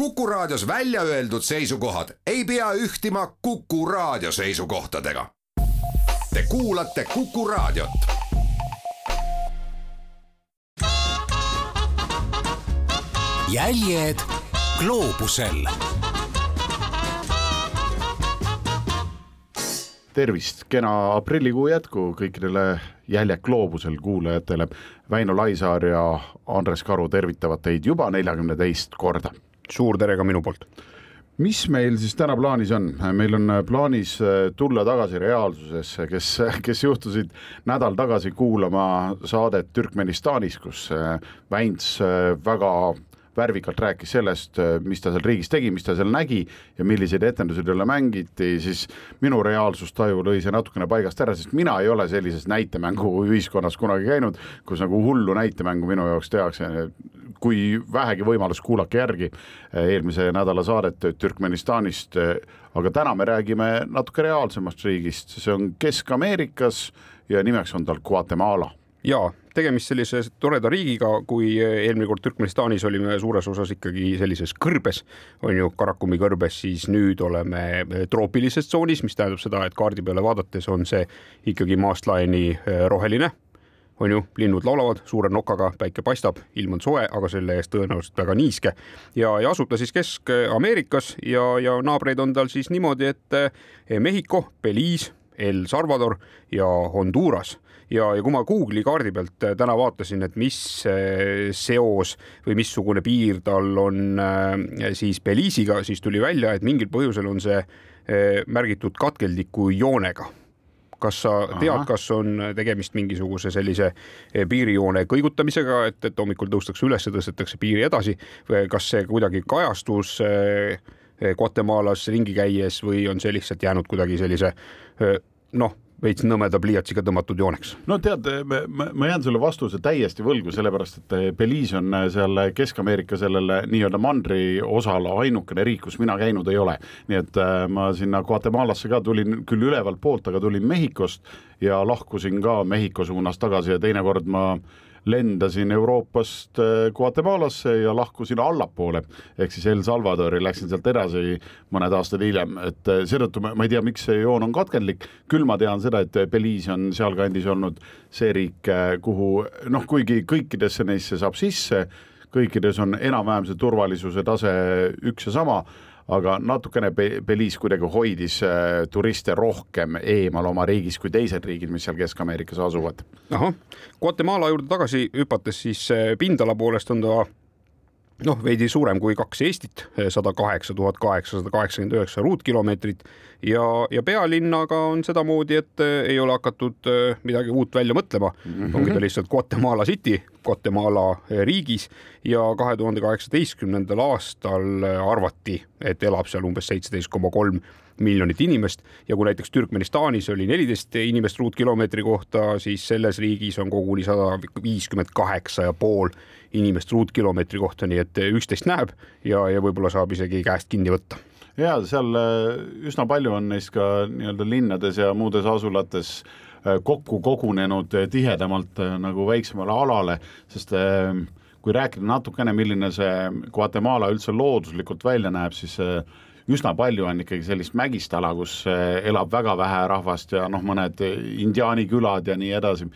Kuku Raadios välja öeldud seisukohad ei pea ühtima Kuku Raadio seisukohtadega. Te kuulate Kuku Raadiot. jäljed gloobusel tervist, kena aprillikuu jätku kõikidele Jäljed gloobusel kuulajatele. Väino Laisaar ja Andres Karu tervitavad teid juba neljakümne teist korda. Suur tere ka minu poolt. mis meil siis täna plaanis on, meil on plaanis tulla tagasi reaalsusesse, kes, kes juhtusid nädal tagasi kuulama saadet Türkmenistanis, kus Väints väga värvikalt rääkis sellest, mis ta seal riigis tegi, mis ta seal nägi ja milliseid etendusi talle mängiti, siis minu reaalsustaju lõi see natukene paigast ära, sest mina ei ole sellises näitemängu ühiskonnas kunagi käinud, kus nagu hullu näitemängu minu jaoks tehakse. kui vähegi võimalus, kuulake järgi eelmise nädala saadet Türkmenistanist, aga täna me räägime natuke reaalsemast riigist, see on Kesk-Ameerikas ja nimeks on tal Guatemala ja tegemist sellise toreda riigiga, kui eelmine kord Türkmenistanis olime suures osas ikkagi sellises kõrbes, on ju, Karakumi kõrbes, siis nüüd oleme troopilises tsoonis, mis tähendab seda, et kaardi peale vaadates on see ikkagi maast laeni roheline on ju, linnud laulavad suure nokaga, päike paistab, ilm on soe, aga selle eest tõenäoliselt väga niiske. ja, ja asub ta siis Kesk-Ameerikas ja, ja naabreid on tal siis niimoodi, et Mehhiko, Belize, El Salvador ja Honduras. Ja, ja kui ma Google'i kaardi pealt äh, täna vaatasin, et mis äh, seos või missugune piir tal on äh, siis Belize'iga, siis tuli välja, et mingil põhjusel on see märgitud katkeldiku joonega. Kas sa tead, kas on tegemist mingisuguse sellise piirijoone kõigutamisega, et, et hommikul tõustakse üles, tõstetakse piiri edasi? Või kas see kuidagi kajastus Guatemalas ringi käies või on see lihtsalt jäänud kuidagi sellise noh, veits nõmeda pliiatsiga tõmmatud jooneks. no tead, ma, jään sulle vastuse täiesti võlgu, sellepärast et Belize on seal Kesk-Ameerika sellel nii-öelda mandri osal ainukene riik, kus mina käinud ei ole. nii et äh, ma sinna Guatemalasse ka tulin küll ülevalt poolt, aga tulin Mehhikost ja lahkusin ka Mehhiko suunas tagasi ja teinekord ma lendasin Euroopast äh, Guatemalasse ja lahkusin allapoole, ehk siis El Salvadori, läksin sealt edasi mõned aastad hiljem, et äh, seetõttu ma, ma ei tea, miks see joon on katkendlik, küll ma tean seda, et Belize on sealkandis olnud see riik, äh, kuhu noh, kuigi kõikidesse neisse saab sisse, kõikides on enam-vähem see turvalisuse tase üks ja sama aga natukene Belize kuidagi hoidis äh, turiste rohkem eemal oma riigis kui teised riigid, mis seal Kesk-Ameerikas asuvad. ahah, Guatemala juurde tagasi hüpates, siis äh, pindala poolest on ta noh, veidi suurem kui kaks Eestit, sada kaheksa tuhat kaheksasada kaheksakümmend üheksa ruutkilomeetrit ja, ja pealinnaga on sedamoodi, et eh, ei ole hakatud eh, midagi uut välja mõtlema mm. -hmm. ongi ta lihtsalt Guatemala City, Guatemala eh, riigis ja kahe tuhande kaheksateistkümnendal aastal arvati, et elab seal umbes seitseteist koma kolm miljonit inimest ja kui näiteks Türkmenistanis oli neliteist inimest ruutkilomeetri kohta, siis selles riigis on koguni sada viiskümmend kaheksa ja pool inimest ruutkilomeetri kohta, nii et üksteist näeb ja, ja võib-olla saab isegi käest kinni võtta ja seal äh, üsna palju on neist ka nii-öelda linnades ja muudes asulates äh, kokku kogunenud äh, tihedamalt nagu väiksemale alale, sest kui rääkida natukene, milline see Guatemala üldse looduslikult välja näeb, siis üsna palju on ikkagi sellist mägist ala, kus elab väga vähe rahvast ja noh, mõned indiaani külad ja nii edasi.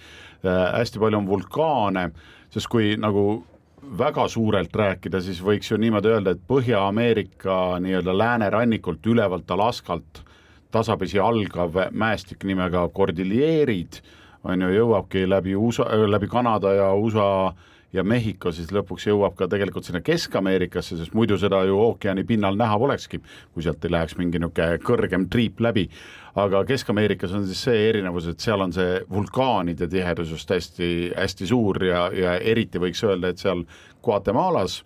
hästi palju on vulkaane, sest kui nagu väga suurelt rääkida, siis võiks ju niimoodi öelda, et Põhja-Ameerika nii-öelda läänerannikult ülevalt Alaskalt tasapisi algav mäestik nimega Cordilleerid on ju, jõuabki läbi USA, läbi Kanada ja USA ja Mehhiko siis lõpuks jõuab ka tegelikult sinna Kesk-Ameerikasse, sest muidu seda ju ookeani pinnal näha polekski, kui sealt ei läheks mingi niisugune kõrgem triip läbi. aga Kesk-Ameerikas on siis see erinevus, et seal on see vulkaanide tihedus just hästi, hästi suur ja, ja eriti võiks öelda, et seal Guatemalas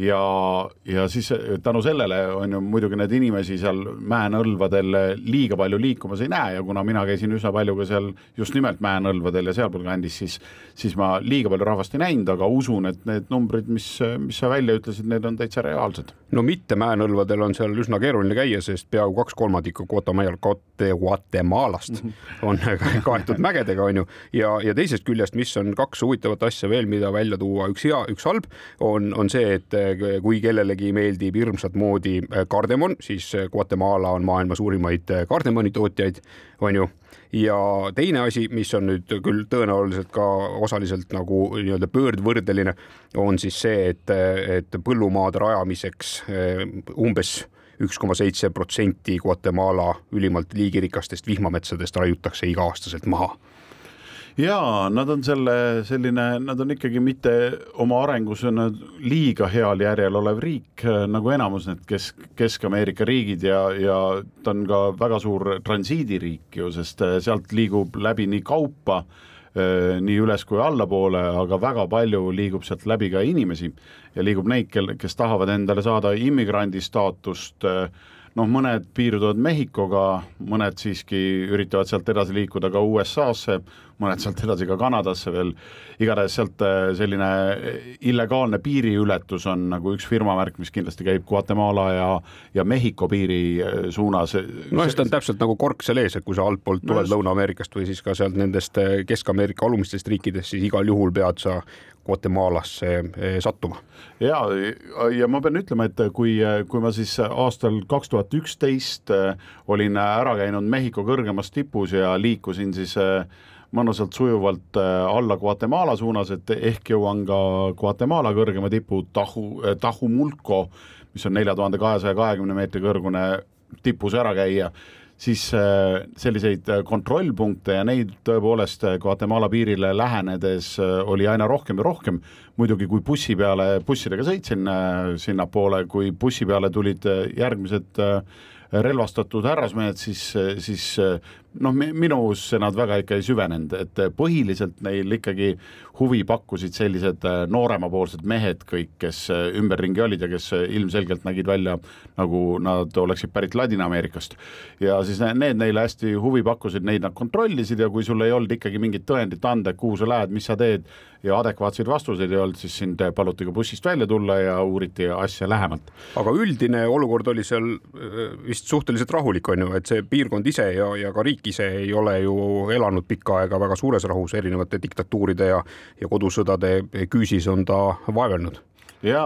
ja, ja siis tänu sellele on ju muidugi neid inimesi seal mäenõlvadel liiga palju liikumas ei näe ja kuna mina käisin üsna palju ka seal just nimelt mäenõlvadel ja sealpool kandis, siis siis ma liiga palju rahvast ei näinud, aga usun, et need numbrid, mis, mis sa välja ütlesid, need on täitsa reaalsed. no mitte mäenõlvadel on seal üsna keeruline käia, sest peaaegu kaks kolmandikku Guatemalast on kaetud mägedega, on ju, ja, ja teisest küljest, mis on kaks huvitavat asja veel, mida välja tuua, üks hea, üks halb, on, on see, et kui kellelegi meeldib hirmsat moodi kardemon, siis Guatemala on maailma suurimaid kardemoni tootjaid, on ju. Ja teine asi, mis on nüüd küll tõenäoliselt ka osaliselt nagu nii-öelda pöördvõrdeline, on siis see, et, et põllumaade rajamiseks umbes üks koma seitse protsenti Guatemala ülimalt liigirikastest vihmametsadest raiutakse iga-aastaselt maha ja nad on selle selline, nad on ikkagi mitte oma arengus liiga heal järjel olev riik nagu enamus need Kesk, Kesk-Ameerika riigid ja, ja ta on ka väga suur transiidiriik ju, sest sealt liigub läbi nii kaupa nii üles kui allapoole, aga väga palju liigub sealt läbi ka inimesi ja liigub neid, kel, kes tahavad endale saada immigrandi staatust äh, noh, mõned piirduvad Mehhikoga, mõned siiski üritavad sealt edasi liikuda ka USA-sse, mõned sealt edasi ka Kanadasse veel, igatahes sealt äh, selline illegaalne piiriületus on nagu üks firmamärk, mis kindlasti käib Guatemala ja ja Mehhiko piiri äh, suunas. no sest ta on täpselt nagu kork seal ees, et kui sa altpoolt tuled no, Lõuna-Ameerikast või siis ka sealt nendest äh, Kesk-Ameerika alumistest riikidest, siis igal juhul pead sa Guatemalasse sattuma. ja, ja ma pean ütlema, et kui, kui ma siis aastal kaks tuhat üksteist olin ära käinud Mehhiko kõrgemas tipus ja liikusin siis eh, mõnusalt sujuvalt alla Guatemala suunas, et ehk jõuan ka Guatemala kõrgema tipu Tahu, Tahumulco, mis on nelja tuhande kahesaja kahekümne meetri kõrgune tipus ära käia siis äh, selliseid äh, kontrollpunkte ja neid tõepoolest äh, Guatemala piirile lähenedes oli aina rohkem ja rohkem. muidugi, kui bussi peale, bussidega sõitsin sinnapoole, kui bussi peale tulid järgmised relvastatud härrasmehed, siis, siis noh, minusse nad väga ikka ei süvenenud, et põhiliselt neil ikkagi huvi pakkusid sellised nooremapoolsed mehed kõik, kes ümberringi olid ja kes ilmselgelt nägid välja nagu nad oleksid pärit Ladina-Ameerikast. ja siis need neile hästi huvi pakkusid, neid nad kontrollisid ja kui sul ei olnud ikkagi mingit tõendit anda, kuhu sa lähed, mis sa teed ja adekvaatseid vastuseid ei olnud, siis sind paluti ka bussist välja tulla ja uuriti asja lähemalt. aga üldine olukord oli seal vist suhteliselt rahulik, on ju, et see piirkond ise ja, ja ka riik ise ei ole ju elanud pikka aega väga suures rahus, erinevate diktatuuride ja, ja kodusõdade küüsis on ta vaevelnud ja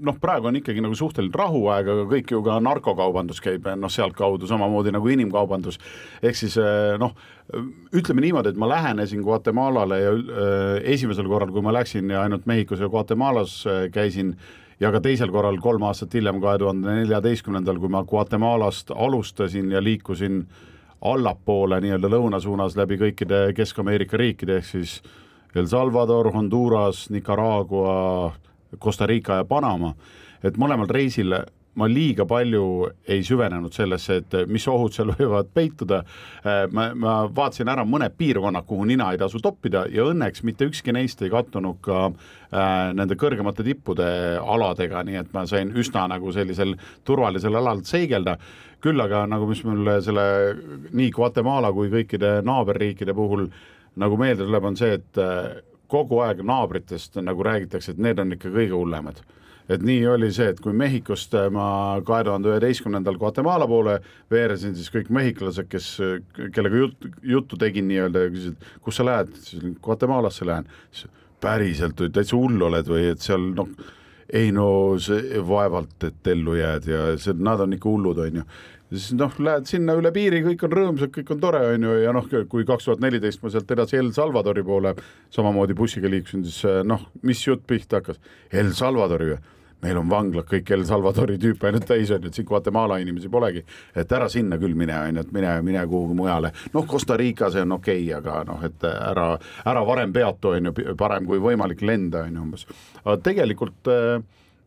noh, praegu on ikkagi nagu suhteliselt rahuaeg, aga kõik ju ka narkokaubandus käib noh, sealtkaudu samamoodi nagu inimkaubandus. ehk siis noh, ütleme niimoodi, et ma lähenesin Guatemalale ja esimesel korral, kui ma läksin ja ainult Mehhikos ja Guatemalas käisin ja ka teisel korral kolm aastat hiljem, kahe tuhande neljateistkümnendal, kui ma Guatemalast alustasin ja liikusin allapoole nii-öelda lõuna suunas läbi kõikide Kesk-Ameerika riikide, ehk siis El Salvador, Honduras, Nicaragua, Costa Rica ja Panama, et mõlemal reisil ma liiga palju ei süvenenud sellesse, et mis ohud seal võivad peituda. ma, ma vaatasin ära mõned piirkonnad, kuhu nina ei tasu toppida ja õnneks mitte ükski neist ei kattunud ka äh, nende kõrgemate tippude aladega, nii et ma sain üsna nagu sellisel turvalisel alal seigelda. küll aga nagu, mis mul selle nii Guatemala kui kõikide naaberriikide puhul nagu meelde tuleb, on see, et kogu aeg naabritest nagu räägitakse, et need on ikka kõige hullemad et nii oli see, et kui Mehhikost ma kahe tuhande üheteistkümnendal Guatemala poole veeresin, siis kõik mehhiklased, kes, kellega jut, juttu tegin nii-öelda ja küsisid, kus sa lähed, siis Guatemalasse lähen. päriselt või täitsa hull oled või et seal noh, ei no see vaevalt, et ellu jääd ja see, nad on ikka hullud, on ju siis noh, lähed sinna üle piiri, kõik on rõõmsad, kõik on tore, on ju, ja noh, kui kaks tuhat neliteist ma sealt edasi El Salvadori poole samamoodi bussiga liikusin, siis eh, noh, mis jutt pihta hakkas, El Salvadori või? Meil on vanglad kõik El Salvadori tüüpe ainult täis on ju, et siin Guatemala inimesi polegi, et ära sinna küll mine, on ju, et mine, mine kuhugi mujale. noh, Costa Rica, see on okei okay,, aga noh, et ära, ära varem peatu, on ju, parem kui võimalik lenda, on ju umbes. aga tegelikult äh,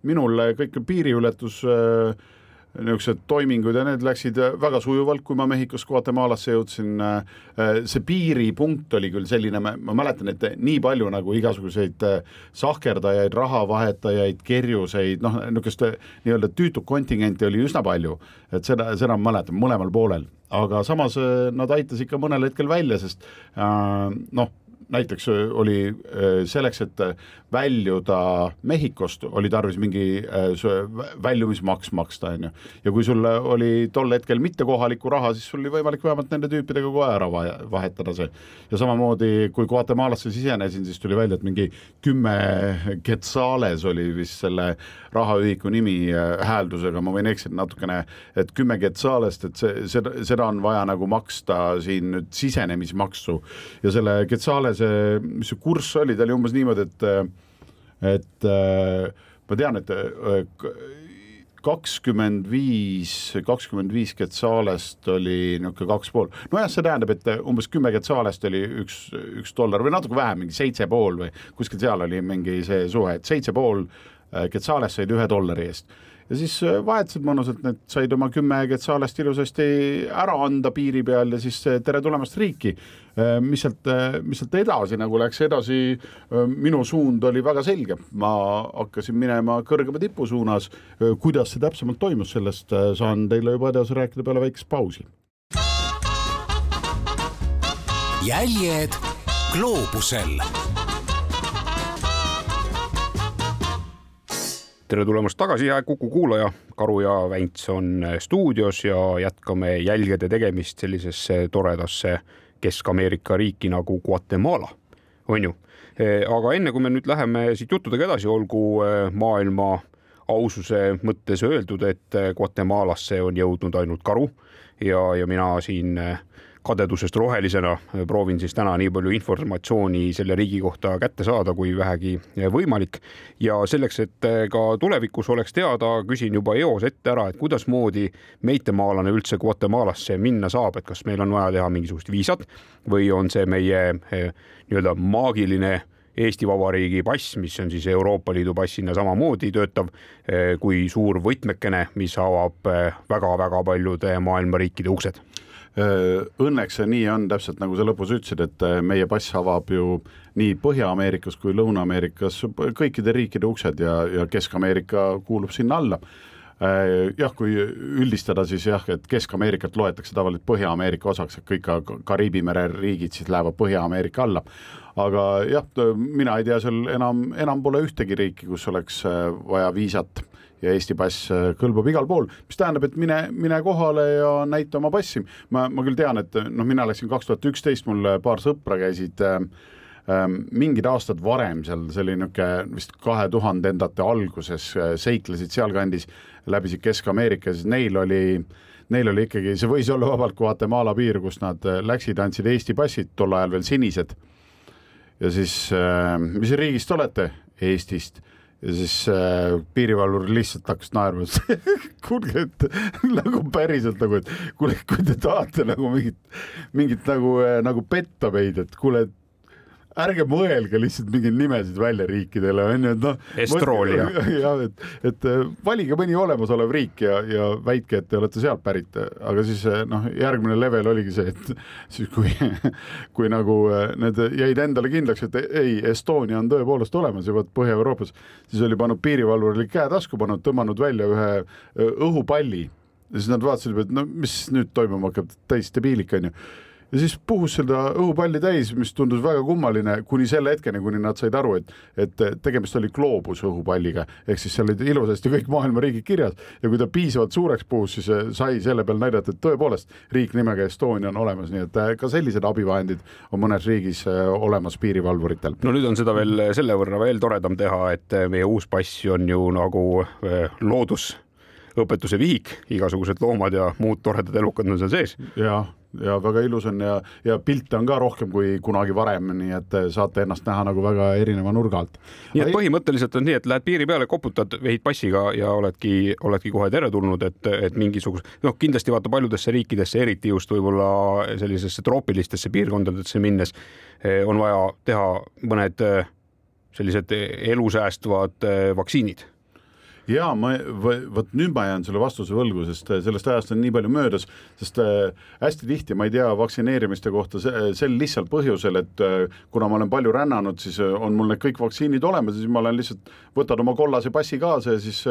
minul kõik piiriületus äh, niisugused toimingud ja need läksid väga sujuvalt, kui ma Mehhikost Guatemalasse jõudsin. see piiripunkt oli küll selline, ma mäletan, et nii palju nagu igasuguseid sahkerdajaid, rahavahetajaid, kerjuseid, noh, niisugust nii-öelda tüütut kontingenti oli üsna palju, et seda, seda ma mäletan mõlemal poolel, aga samas nad aitasid ikka mõnel hetkel välja, sest noh näiteks oli selleks, et väljuda Mehhikost, oli tarvis mingi väljumismaks maksta, on ju. ja kui sul oli tol hetkel mitte kohalikku raha, siis sul oli võimalik vähemalt nende tüüpidega kohe ära vahetada see. ja samamoodi, kui Guatemalasse sisenesin, siis tuli välja, et mingi kümme quetzales oli vist selle rahaühiku nimi hääldusega, ma võin eksida natukene, et kümme quetzalest, et see, seda, seda on vaja nagu maksta siin nüüd sisenemismaksu ja selle Quetzalese, mis see kurss oli, ta oli umbes niimoodi, et et ma tean, et kakskümmend viis, kakskümmend viis Quetzalest oli niisugune kaks pool, nojah, see tähendab, et umbes kümme Quetzalest oli üks, üks dollar või natuke vähem, mingi seitse pool või kuskil seal oli mingi see suhe, et seitse pool Quetzalest said ühe dollari eest ja siis äh, vahetasid mõnusalt, need said oma kümme quetzalest ilusasti ära anda piiri peal ja siis äh, tere tulemast riiki. Äh, mis sealt, mis sealt edasi nagu läks edasi, minu suund oli väga selge, ma hakkasin minema kõrgema tipu suunas. kuidas see täpsemalt toimus, sellest saan teile juba edasi rääkida peale väikest pausi. jäljed gloobusel tere tulemast tagasi, hea Kuku kuulaja. Karu ja Vänts on stuudios ja jätkame jälgede tegemist sellisesse toredasse Kesk-Ameerika riiki nagu Guatemala, on ju. aga enne kui me nüüd läheme siit juttudega edasi, olgu eh, maailma aususe mõttes öeldud, et Guatemalasse on jõudnud ainult karu ja, ja mina siin äh, kadedusest rohelisena. Proovin siis täna nii palju informatsiooni selle riigi kohta kätte saada, kui vähegi võimalik. ja selleks, et ka tulevikus oleks teada, küsin juba eos ette ära, et kuidasmoodi meitemaalane üldse Guatemalasse minna saab, et kas meil on vaja teha mingisugust viisat või on see meie eh, nii-öelda maagiline Eesti Vabariigi pass, mis on siis Euroopa Liidu passina samamoodi töötav eh, kui suur võtmekene, mis avab väga-väga eh, paljude maailma riikide uksed Õnneks see nii on, täpselt nagu sa lõpus ütlesid, et meie pass avab ju nii Põhja-Ameerikas kui Lõuna-Ameerikas kõikide riikide uksed ja, ja Kesk-Ameerika kuulub sinna alla jah, kui üldistada, siis jah, et Kesk-Ameerikat loetakse tavaliselt Põhja-Ameerika osaks, et kõik ka Kariibi mere riigid siis lähevad Põhja-Ameerika alla. aga jah, mina ei tea, seal enam, enam pole ühtegi riiki, kus oleks vaja viisat ja Eesti pass äh, kõlbab igal pool, mis tähendab, et mine, mine kohale ja näita oma passi. ma, ma küll tean, et noh, mina läksin kaks tuhat üksteist, mul paar sõpra käisid äh, äh, mingid aastad varem seal, see oli niisugune vist kahe tuhandendate alguses äh, seiklesid sealkandis, läbisid Kesk-Ameerika, siis neil oli Neil oli ikkagi, see võis olla vabalt Guatemala piir, kus nad äh, läksid, andsid Eesti passid, tol ajal veel sinised. ja siis äh,, mis riigist olete? Eestist ja siis äh, piirivalvur lihtsalt hakkas naerma kuulge, et nagu päriselt nagu, et kuule, kui te tahate nagu mingit, mingit nagu äh,, nagu petta meid, et kuule, et ärge mõelge lihtsalt mingeid nimesid välja riikidele, on ju, et noh. Estroolia. jah, et, et äh, valige mõni olemasolev riik ja, ja väitke, et te olete sealt pärit, aga siis äh, noh, järgmine level oligi see, et siis kui, kui nagu äh, need jäid endale kindlaks, et ei, Estonia on tõepoolest olemas ja vot Põhja-Euroopas, siis oli pannud piirivalvur oli käe tasku pannud, tõmmanud välja ühe õhupalli ja siis nad vaatasid, et no mis nüüd toimuma hakkab, täis debiilik on ju ja siis puhus seda õhupalli täis, mis tundus väga kummaline, kuni selle hetkeni, kuni nad said aru, et, et tegemist oli gloobus õhupalliga, ehk siis seal olid ilusasti kõik maailma riigid kirjas. Ja kui ta piisavalt suureks puhus, siis eh, sai selle peal näidata, et tõepoolest riik nimega Estonia on olemas, nii et eh, ka sellised abivahendid on mõnes riigis eh, olemas piirivalvuritel. no nüüd on seda veel selle võrra veel toredam teha, et meie uus pass on ju nagu loodus õpetuse vihik, igasugused loomad ja muud toredad elukad on seal sees. ja, ja väga ilus on ja, ja pilte on ka rohkem kui kunagi varem, nii et saate ennast näha nagu väga erineva nurga alt. nii et põhimõtteliselt on nii, et lähed piiri peale, koputad, vehid passiga ja oledki, oledki kohe teretulnud, et, et mingisuguse, noh, kindlasti vaata paljudesse riikidesse, eriti just võib-olla sellisesse troopilistesse piirkondadesse minnes eh, on vaja teha mõned eh, sellised elusäästvad eh, vaktsiinid ja ma, vot nüüd ma jään selle vastuse võlgu, sest äh, sellest ajast on nii palju möödas, sest äh, hästi tihti ma ei tea vaktsineerimiste kohta sel lihtsal põhjusel, et äh, kuna ma olen palju rännanud, siis on mul need kõik vaktsiinid olemas ja siis ma olen lihtsalt, võtad oma kollase passi kaasa ja siis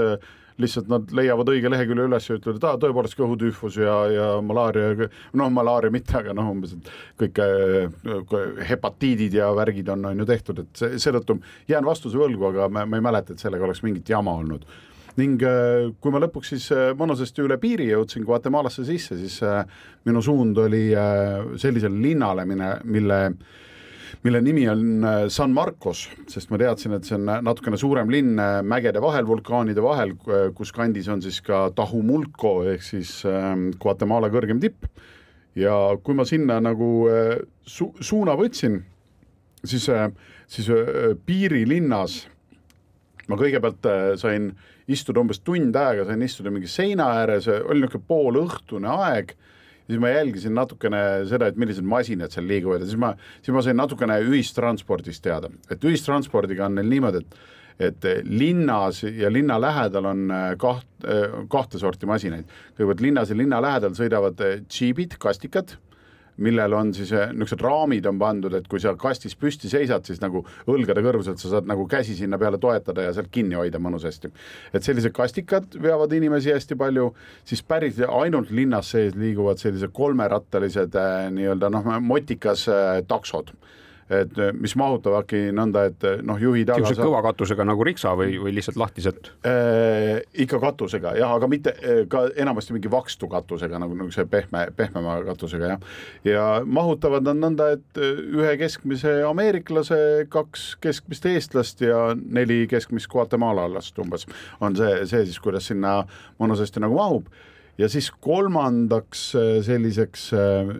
lihtsalt nad leiavad õige lehekülje üles ja ütlevad, et aa, tõepoolest kõhutüüfus ja, ja malaaria, noh, malaaria mitte, aga noh, umbes, et kõik äh, hepatiidid ja värgid on, on ju tehtud, et see, seetõttu jään vastuse võlgu, aga ma, ma ei mäleta, et sellega oleks mingit jama olnud. Ning äh, kui ma lõpuks siis mõnusasti üle piiri jõudsin Guatemalasse sisse, siis minu suund oli sellisele linnale, mine, mille mille nimi on äh, San Marcos, sest ma teadsin, et see on natukene suurem linn äh, mägede vahel, vulkaanide vahel, kus kandis on siis ka Tahumulco ehk siis ähm, Guatemala kõrgem tipp. ja kui ma sinna nagu äh, su suuna võtsin, siis, siis piirilinnas ma kõigepealt sain istuda umbes tund aega, sain istuda mingi seina ääres, oli niisugune poolõhtune aeg siis ma jälgisin natukene seda, et millised masinad seal liiguvad ja siis ma, siis ma sain natukene ühistranspordist teada, et ühistranspordiga on neil niimoodi, et et linnas ja linna lähedal on äh, kaht, äh, kahte sorti masinaid. kõigepealt linnas ja linna lähedal sõidavad äh, džiibid, kastikad millel on siis eh, niisugused raamid on pandud, et kui sa kastis püsti seisad, siis nagu õlgade kõrguselt sa saad nagu käsi sinna peale toetada ja sealt kinni hoida mõnusasti. et sellised kastikad veavad inimesi hästi palju, siis päris ainult linnas sees liiguvad sellised kolmerattalised eh, nii-öelda noh, motikas eh, taksod et eh, mis mahutavadki nõnda, et eh, noh, juhi taga saab... kõva katusega nagu riksa või, või lihtsalt lahtiselt äh,? ikka katusega jah, aga mitte ka enamasti mingi vakstu katusega nagu, see pehme, pehmema katusega jah. ja mahutavad nad nõnda, et ühe keskmise ameeriklase, kaks keskmist eestlast ja neli keskmist guatemalaalast umbes on see, see siis, kuidas sinna mõnusasti nagu mahub ja siis kolmandaks äh, selliseks äh,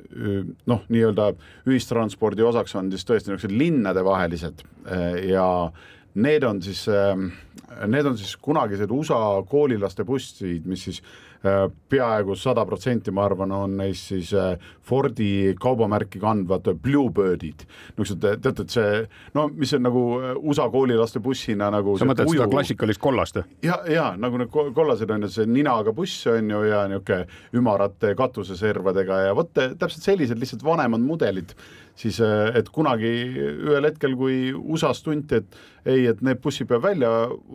noh, nii-öelda ühistranspordi osaks on siis tõesti niisugused linnadevahelised äh, ja need on siis, need on siis kunagised USA koolilaste bussid, mis siis Äh, peaaegu sada protsenti, ma arvan, on neist siis äh, Fordi kaubamärki kandvad Bluebirdid. niisugused, teate, et see no mis on nagu äh, USA koolilaste bussina nagu sa mõtled uju... seda klassikalist kollast? ja, ja nagu need kollased on ju, see ninaga buss on ju ja niisugune ümarate katuseservadega ja vot täpselt sellised lihtsalt vanemad mudelid, siis et kunagi ühel hetkel, kui USA-s tunti, et ei, et need bussid peab välja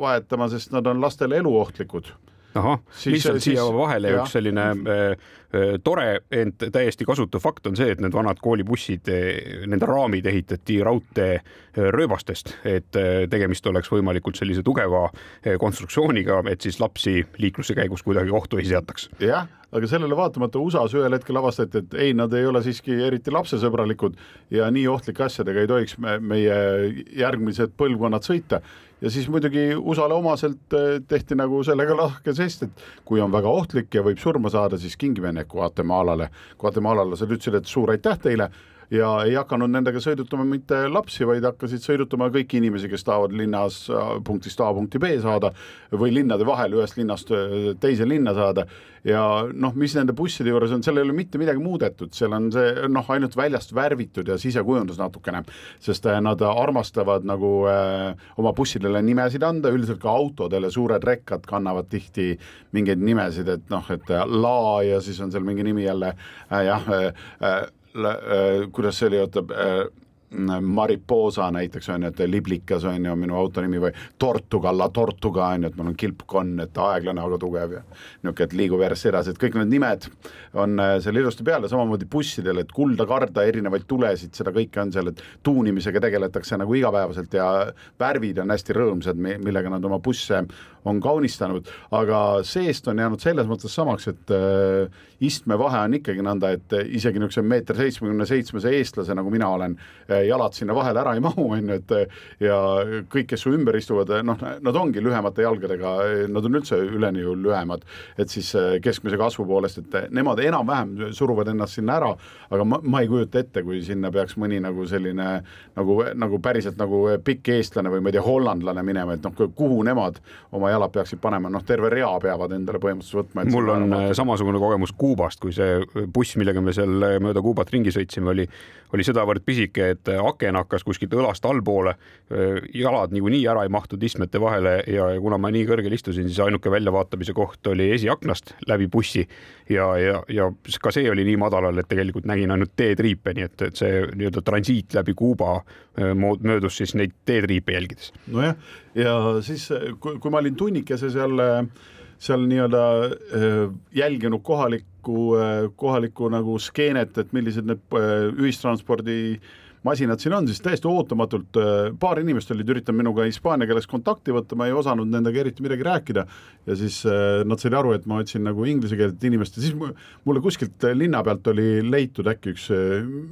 vahetama, sest nad on lastele eluohtlikud ahah, lihtsalt siia vahele ja. üks selline äh, äh, tore, ent täiesti kasutu fakt on see, et need vanad koolibussid, äh, nende raamid ehitati raudtee äh, et tegemist oleks võimalikult sellise tugeva konstruktsiooniga, et siis lapsi liikluse käigus kuidagi ohtu ei seataks. jah, aga sellele vaatamata USA-s ühel hetkel avastati, et ei, nad ei ole siiski eriti lapsesõbralikud ja nii ohtlike asjadega ei tohiks me, meie järgmised põlvkonnad sõita ja siis muidugi USA-le omaselt eh, tehti nagu sellega lahke sest, et kui on väga ohtlik ja võib surma saada, siis kingime need Guatemalale. Guatemalalased ütlesid, et suur aitäh teile ja ei hakanud nendega sõidutama mitte lapsi, vaid hakkasid sõidutama kõiki inimesi, kes tahavad linnas äh, punktist A punkti B saada või linnade vahel ühest linnast äh, teise linna saada. ja noh, mis nende busside juures on, seal ei ole mitte midagi muudetud, seal on see noh, ainult väljast värvitud ja sisekujundus natukene, sest äh, nad armastavad nagu äh, oma bussidele nimesid anda, üldiselt ka autodele suured rekkad kannavad tihti mingeid nimesid, et noh, et La ja siis on seal mingi nimi jälle äh, jah äh, Äh, kuidas see oli, oota äh, Mariposa näiteks on ju, et liblikas on ju minu auto nimi või Tortuga, La Tortuga on ju, et mul on kilpkonn, et aeglane, aga tugev ja niisugune, et liigub järjest edasi, et kõik need nimed on äh, seal ilusti peal ja samamoodi bussidel, et kulda, karda, erinevaid tulesid, seda kõike on seal, et tuunimisega tegeletakse nagu igapäevaselt ja värvid on hästi rõõmsad, millega nad oma busse on kaunistanud, aga seest on jäänud selles mõttes samaks, et äh, istmevahe on ikkagi nõnda, et isegi niisuguse meeter seitsmekümne seitsmese eestlase, nagu mina olen, äh, jalad sinna vahele ära ei mahu, on ju, et ja kõik, kes su ümber istuvad, noh, nad ongi lühemate jalgadega, nad on üldse üleni ju lühemad, et siis äh, keskmise kasvu poolest, et nemad enam-vähem suruvad ennast sinna ära, aga ma, ma ei kujuta ette, kui sinna peaks mõni nagu selline nagu, nagu päriselt nagu pikk eestlane või ma ei tea, hollandlane minema, et noh, kuhu nemad oma jalad peaksid panema, noh, terve rea peavad endale põhimõtteliselt võtma. mul on äh, samasugune kogemus Kuubast, kui see buss, millega me seal äh, mööda Kuubat ringi sõitsime, oli, oli sedavõrd pisike, et äh, aken hakkas kuskilt õlast allpoole, jalad niikuinii ära ei mahtunud istmete vahele ja, ja kuna ma nii kõrgel istusin, siis ainuke väljavaatamise koht oli esiaknast läbi bussi ja, ja, ja ka see oli nii madalal, et tegelikult nägin ainult teetriipe, nii et, et see nii-öelda transiit läbi Kuuba möödus siis neid teetriipe jälgides. nojah, ja siis kui, kui ma olin tunnikese seal seal nii-öelda jälginud kohalikku, kohalikku nagu skeenet, et millised need ühistranspordi masinad siin on, siis täiesti ootamatult paar inimest olid üritanud minuga hispaania keeles kontakti võtta, ma ei osanud nendega eriti midagi rääkida. Ja siis nad said aru, et ma otsin nagu inglise keelt inimest ja siis mulle kuskilt linna pealt oli leitud äkki üks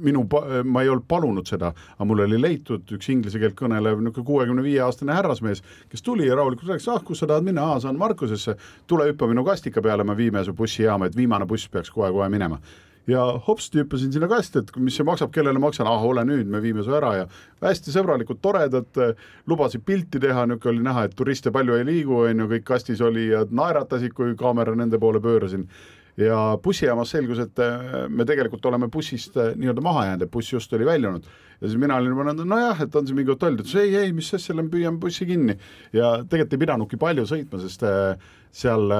minu, ma ei olnud palunud seda, aga mul oli leitud üks inglise keelt kõnelev niisugune kuuekümne viie aastane härrasmees, kes tuli ja rahulikult rääkis, ah, kus sa tahad minna, aa, saan Markusesse, tule hüppa minu kastika peale, me viime su bussijaama, et viimane buss peaks kohe-kohe minema ja hopsti hüppasin sinna kasti, et mis see maksab, kellele maksan, ah ole nüüd, me viime su ära ja hästi sõbralikud, toredad, lubasid pilti teha, niisugune oli näha, et turiste palju ei liigu, on ju, kõik kastis olijad naeratasid, kui kaamera nende poole pöörasin ja bussijaamas selgus, et me tegelikult oleme bussist nii-öelda maha jäänud, et buss just oli väljunud ja siis mina olin juba nojah, et on siin mingi hotell, ta ütles ei, ei, mis asja, püüame bussi kinni. Ja tegelikult ei pidanudki palju sõitma, sest seal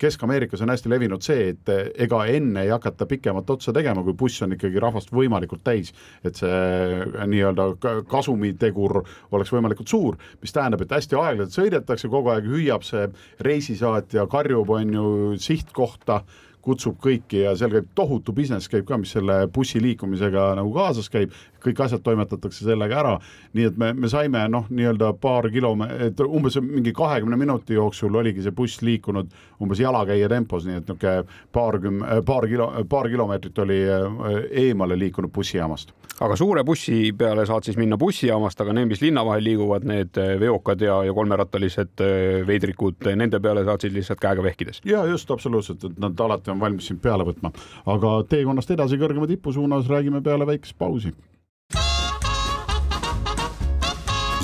Kesk-Ameerikas on hästi levinud see, et ega enne ei hakata pikemat otsa tegema, kui buss on ikkagi rahvast võimalikult täis, et see nii-öelda kasumitegur oleks võimalikult suur, mis tähendab, et hästi aeglaselt sõidetakse, kogu aeg hüüab see reisisaatja, karjub, on ju, sihtkohta kutsub kõiki ja seal käib tohutu business käib ka, mis selle bussi liikumisega nagu kaasas käib, kõik asjad toimetatakse sellega ära, nii et me, me saime noh, nii-öelda paar kilomeetrit, umbes mingi kahekümne minuti jooksul oligi see buss liikunud umbes jalakäija tempos, nii et niisugune paarkümmend, paar kilo, paar kilomeetrit oli äh, eemale liikunud bussijaamast. aga suure bussi peale saad siis minna bussijaamast, aga need, mis linna vahel liiguvad, need äh, veokad ja, ja kolmerattalised äh, veidrikud, nende peale saad siis lihtsalt käega vehkides? ja just absoluutselt, et nad alati on valmis sind peale võtma, aga teekonnast edasi kõrgema tipu suunas räägime peale väikest pausi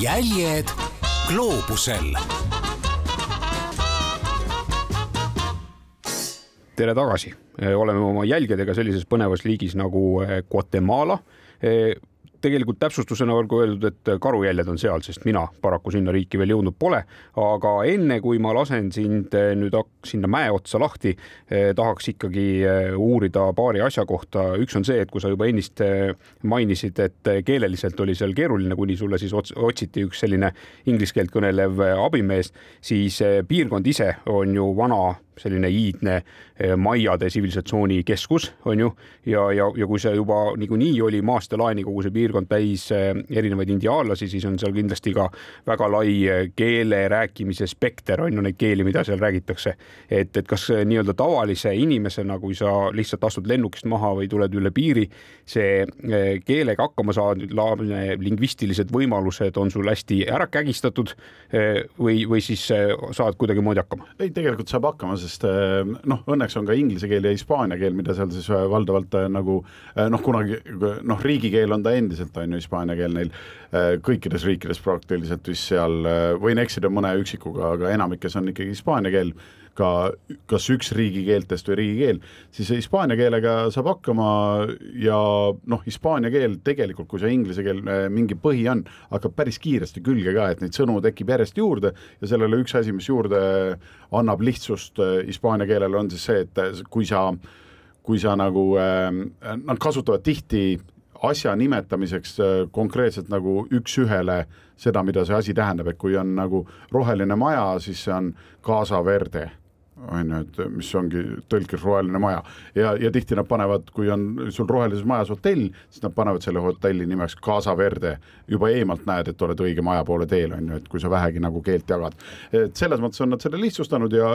jäljed gloobusel. tere tagasi, oleme oma jälgedega sellises põnevas liigis nagu eh, Guatemala eh, tegelikult täpsustusena olgu öeldud, et karujäljed on seal, sest mina paraku sinna riiki veel jõudnud pole. aga enne kui ma lasen sind eh, nüüd sinna mäe otsa lahti, eh, tahaks ikkagi eh, uurida paari asja kohta. üks on see, et kui sa juba ennist mainisid, et keeleliselt oli seal keeruline, kuni sulle siis otsiti üks selline inglise keelt kõnelev abimees, siis piirkond ise on ju vana selline iidne eh, maiade tsivilisatsiooni keskus, on ju, ja, ja, ja kui see juba niikuinii oli maast ja laeni kogu see piirkond täis eh, erinevaid indiaanlasi, siis on seal kindlasti ka väga lai eh, keele rääkimise spekter, on ju neid keeli, mida seal räägitakse. et, et kas nii-öelda tavalise inimesena, kui sa lihtsalt astud lennukist maha või tuled üle piiri, see keelega hakkama saamine, lingvistilised võimalused on sul hästi ära kägistatud või, või siis saad kuidagimoodi hakkama? ei, tegelikult saab hakkama, sest sest eh, noh, õnneks on ka inglise keel ja hispaania keel, mida seal siis eh, valdavalt eh, nagu noh, kunagi noh, riigikeel on ta endiselt, on ju, hispaania keel neil kõikides riikides praktiliselt vist seal, võin eksida mõne üksikuga, aga enamikes on ikkagi hispaania keel ka kas üks riigikeeltest või riigikeel, siis hispaania keelega saab hakkama ja noh, hispaania keel tegelikult, kui see inglise keel mingi põhi on, hakkab päris kiiresti külge ka, et neid sõnu tekib järjest juurde ja sellele üks asi, mis juurde annab lihtsust eh, hispaania keelele, on siis see, et kui sa kui sa nagu äh,, nad kasutavad tihti asja nimetamiseks konkreetselt nagu üks-ühele seda, mida see asi tähendab, et kui on nagu roheline maja, siis see on Casa Verde on ju, et mis ongi tõlkes roheline maja ja, ja tihti nad panevad, kui on sul rohelises majas hotell, siis nad panevad selle hotelli nimeks Casa Verde. juba eemalt näed, et oled õige maja poole teel, on ju, et kui sa vähegi nagu keelt jagad. et selles mõttes on nad selle lihtsustanud ja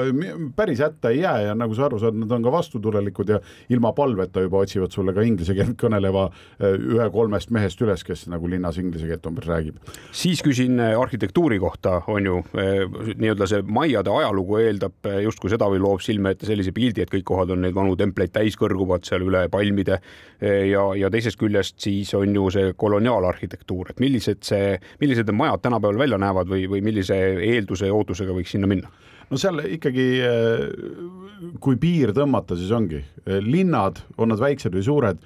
päris hätta ei jää ja nagu sa aru saad, nad on ka vastutulelikud ja ilma palveta juba otsivad sulle ka inglise keelt kõneleva eh, ühe kolmest mehest üles, kes nagu linnas inglise keelt umbes räägib. siis küsin eh, arhitektuuri kohta, on ju, eh, nii-öelda see majade ajalugu eeldab justkui seda või loob silme ette sellise pildi, et kõik kohad on neid vanu templeid täis, kõrguvad seal üle palmide. ja, ja teisest küljest siis on ju see koloniaalarhitektuur, et millised see, millised need majad tänapäeval välja näevad või, või millise eelduse ja ootusega võiks sinna minna? no seal ikkagi, kui piir tõmmata, siis ongi linnad, on nad väiksed või suured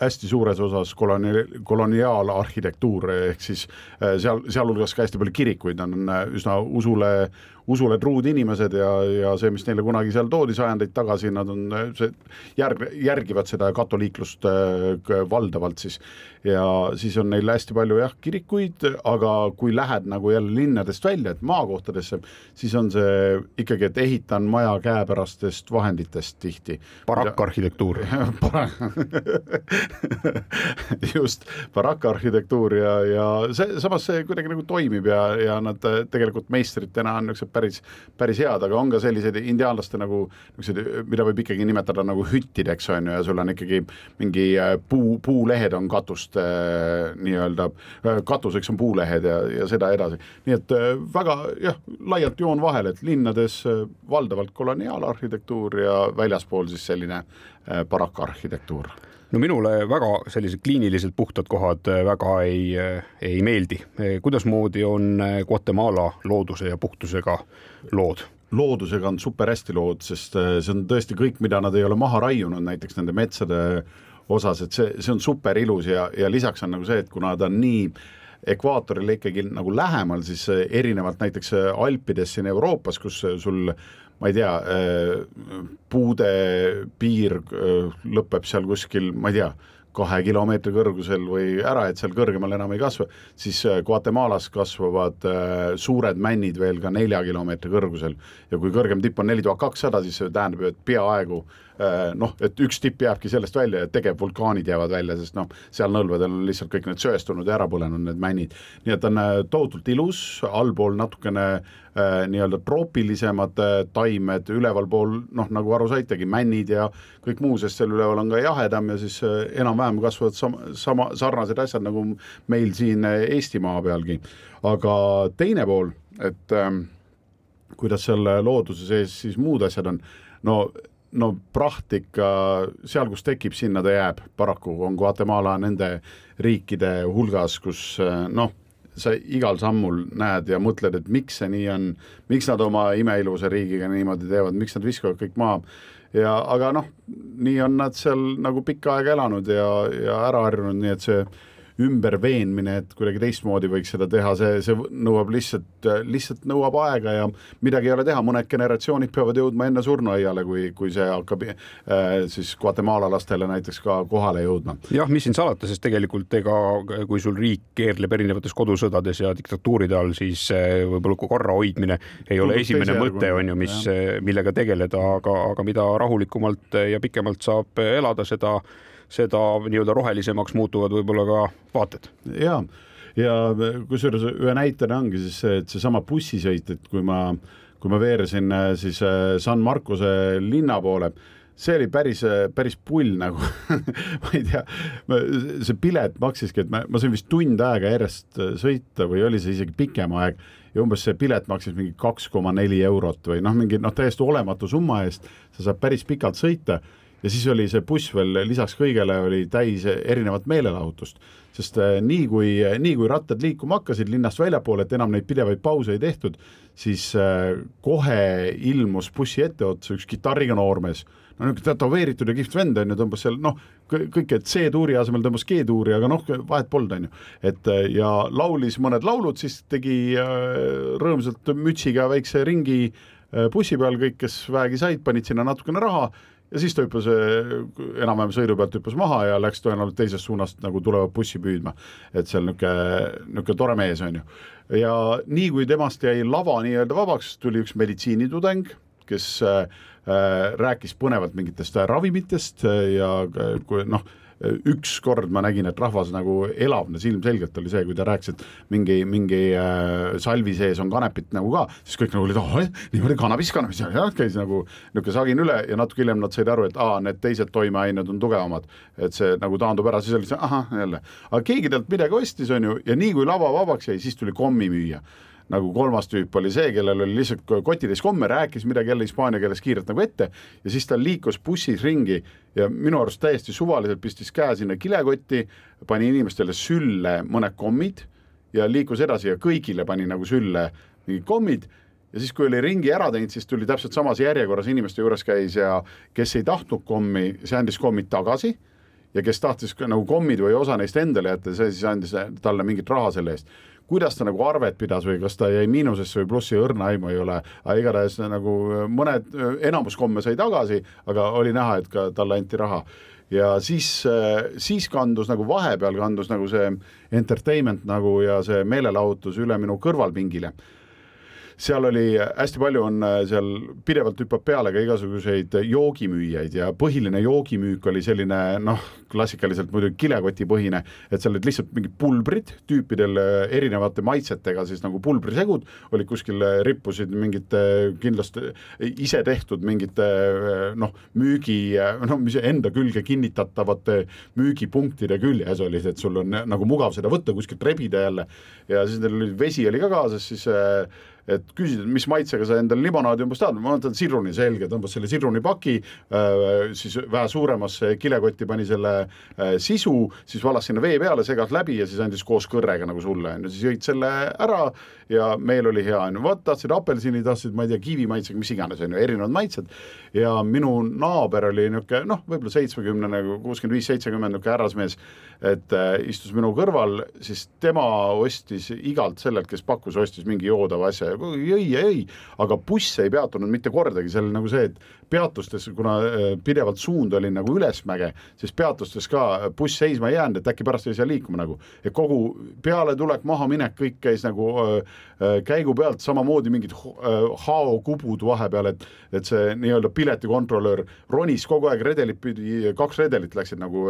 hästi suures osas koloni-, koloniaalarhitektuur, ehk siis seal, sealhulgas ka hästi palju kirikuid, on üsna usule, usule truud inimesed ja, ja see, mis neile kunagi seal toodi sajandeid tagasi, nad on see, järg, järgivad seda katoliiklust valdavalt siis. ja siis on neil hästi palju jah, kirikuid, aga kui lähed nagu jälle linnadest välja, et maakohtadesse, siis on see ikkagi, et ehitan maja käepärastest vahenditest tihti. barakkarhitektuur just, barakkarhitektuur ja, ja see, samas see kuidagi nagu toimib ja, ja nad tegelikult meistritena on niisugused päris, päris head, aga on ka selliseid indiaanlaste nagu niisuguseid, mida võib ikkagi nimetada nagu hüttideks, on ju, ja sul on ikkagi mingi äh, puu, puulehed on katust äh, nii-öelda, äh, katuseks on puulehed ja, ja seda edasi. nii et väga jah, laialt joon vahel, et linnades valdavalt koloniaalarhitektuur ja väljaspool siis selline barakkarhitektuur no minule väga sellised kliiniliselt puhtad kohad väga ei, ei meeldi. kuidasmoodi on Guatemala looduse ja puhtusega lood? loodusega on super hästi lood, sest see on tõesti kõik, mida nad ei ole maha raiunud, näiteks nende metsade osas, et see, see on super ilus ja, ja lisaks on nagu see, et kuna ta on nii ekvaatorile ikkagi nagu lähemal, siis erinevalt näiteks Alpides siin Euroopas, kus sul ma ei tea, äh, puude piir äh, lõpeb seal kuskil, ma ei tea, kahe kilomeetri kõrgusel või ära, et seal kõrgemal enam ei kasva, siis äh, Guatemalas kasvavad suured männid veel ka nelja kilomeetri kõrgusel. Ja kui kõrgem tipp on neli tuhat kakssada, siis see tähendab ju, et peaaegu Äh, noh, et üks tipp jääbki sellest välja ja tegevvulkaanid jäävad välja, sest noh, seal nõlvedel on lihtsalt kõik need söestunud ja ära põlenud, need männid. nii et on äh, tohutult ilus, allpool natukene äh, nii-öelda troopilisemad äh, taimed, ülevalpool noh, nagu aru saitegi, männid ja kõik muu, sest seal üleval on ka jahedam ja siis äh, enam-vähem kasvavad sama, sama, sarnased asjad nagu meil siin äh, Eestimaa pealgi. aga teine pool, et äh, kuidas seal looduse sees siis muud asjad on, no no praht ikka seal, kus tekib, sinna ta jääb, paraku on Guatemala nende riikide hulgas, kus noh, sa igal sammul näed ja mõtled, et miks see nii on, miks nad oma imeilusa riigiga niimoodi teevad, miks nad viskavad kõik maha. ja aga noh, nii on nad seal nagu pikka aega elanud ja, ja ära harjunud, nii et see ümberveenmine, et kuidagi teistmoodi võiks seda teha, see, see nõuab lihtsalt, lihtsalt nõuab aega ja midagi ei ole teha, mõned generatsioonid peavad jõudma enne surnuaiale, kui, kui see hakkab äh, siis Guatemala lastele näiteks ka kohale jõudma. jah, mis siin salata, sest tegelikult ega kui sul riik keerleb erinevates kodusõdades ja diktatuuride all, siis äh, võib-olla korra hoidmine ei ole esimene mõte, on ju, mis, millega tegeleda, aga, aga mida rahulikumalt ja pikemalt saab elada, seda seda nii-öelda rohelisemaks muutuvad võib-olla ka vaated. ja, ja kusjuures ühe näitena ongi siis see, et seesama bussisõit, et kui ma, kui ma veeresin äh, siis äh, San Marcose linna poole see oli päris, päris pull nagu ma ei tea, see pilet maksiski, et ma, ma sain vist tund aega järjest äh, sõita või oli see isegi pikem aeg ja umbes see pilet maksis mingi kaks koma neli eurot või noh, mingi noh, täiesti olematu summa eest, sa saad päris pikalt sõita ja siis oli see buss veel lisaks kõigele oli täis erinevat meelelahutust, sest äh, nii kui, nii kui rattad liikuma hakkasid linnast väljapoole, et enam neid pidevaid pause ei tehtud, siis äh, kohe ilmus bussi etteotsa üks kitarriga noormees, no niisugune tätoveeritud ja kihvt vend on ju, tõmbas seal noh, kõik, et C-tuuri asemel tõmbas G-tuuri, aga noh, vahet polnud, on ju. et äh, ja laulis mõned laulud, siis tegi rõõmsalt mütsiga väikse ringi bussi peal, kõik, kes vähegi said, panid sinna natukene raha ja siis ta hüppas enam-vähem sõidu pealt hüppas maha ja läks tõenäoliselt teisest suunast nagu tulevat bussi püüdma. et seal niisugune, niisugune tore mees on ju. ja nii kui temast jäi lava nii-öelda vabaks, tuli üks meditsiinitudeng, kes äh, rääkis põnevalt mingitest ravimitest ja kui noh üks kord ma nägin, et rahvas nagu elavnes, ilmselgelt oli see, kui ta rääkis, et mingi, mingi äh, salvi sees on kanepit nagu ka, siis kõik nagu olid, oh, niimoodi kannabis, jah, käis nagu niisugune sagin üle ja natuke hiljem nad said aru, et aa, need teised toimeained on tugevamad, et see nagu taandub ära, siis oli see ahah, jälle. aga keegi talt midagi ostis, on ju, ja nii kui lava vabaks jäi, siis tuli kommimüüja nagu kolmas tüüp oli see, kellel oli lihtsalt kotitäis komme, rääkis midagi jälle hispaania keeles kiirelt nagu ette ja siis ta liikus bussis ringi ja minu arust täiesti suvaliselt pistis käe sinna kilekotti, pani inimestele sülle mõned kommid ja liikus edasi ja kõigile pani nagu sülle mingid kommid. Ja siis, kui oli ringi ära teinud, siis tuli täpselt samas järjekorras inimeste juures käis ja kes ei tahtnud kommi, see andis kommid tagasi ja kes tahtis nagu kommid või osa neist endale jätta, see siis andis talle mingit raha selle eest kuidas ta nagu arvet pidas või kas ta jäi miinusesse või plussi, õrna aimu ei ole, aga igatahes nagu mõned, enamus komme sai tagasi, aga oli näha, et ka talle anti raha. Ja siis, siis kandus nagu vahepeal kandus nagu see entertainment nagu ja see meelelahutus üle minu kõrvalpingile seal oli hästi palju on äh, seal pidevalt hüppab peale ka igasuguseid joogimüüjaid ja põhiline joogimüük oli selline noh, klassikaliselt muidugi kilekotipõhine, et seal olid lihtsalt mingid pulbrid tüüpidel äh, erinevate maitsetega siis nagu pulbrisegud olid kuskil, äh, rippusid mingite kindlasti ise tehtud mingite noh, müügi noh, mis enda külge kinnitatavate müügipunktide küljes olid, et sul on nagu mugav seda võtta kuskilt rebida jälle. Ja siis neil oli vesi oli ka kaasas, siis et küsida, mis maitsega sa endale limonaadi umbes tahad, ma mõtlen sidruni, selge, tõmbas selle sidrunipaki äh,, siis vähe suuremasse kilekotti pani selle äh, sisu, siis valas sinna vee peale, segas läbi ja siis andis koos kõrrega nagu sulle, on ju, siis jõid selle ära ja meil oli hea, on ju, vot tahtsid apelsini, tahtsid, ma ei tea, kivi maitsega, mis iganes, on ju, erinevad maitsed. Ja minu naaber oli niisugune noh, võib-olla seitsmekümnene, nagu kuuskümmend viis, seitsekümmend niisugune härrasmees, et äh, istus minu kõrval, siis tema ostis igalt sellelt, kes pakkus, ostis mingi joodava asja jõi ja jõi, aga buss ei peatunud mitte kordagi, see oli nagu see, et peatustes, kuna äh, pidevalt suund oli nagu ülesmäge, siis peatustes ka buss seisma ei jäänud, et äkki pärast ei saa liikuma nagu. et kogu pealetulek, mahaminek, kõik käis nagu äh, äh käigu pealt, samamoodi mingid äh, haokubud vahepeal, et et see nii-öelda piletikontrolör ronis kogu aeg redelit pidi, kaks redelit läksid nagu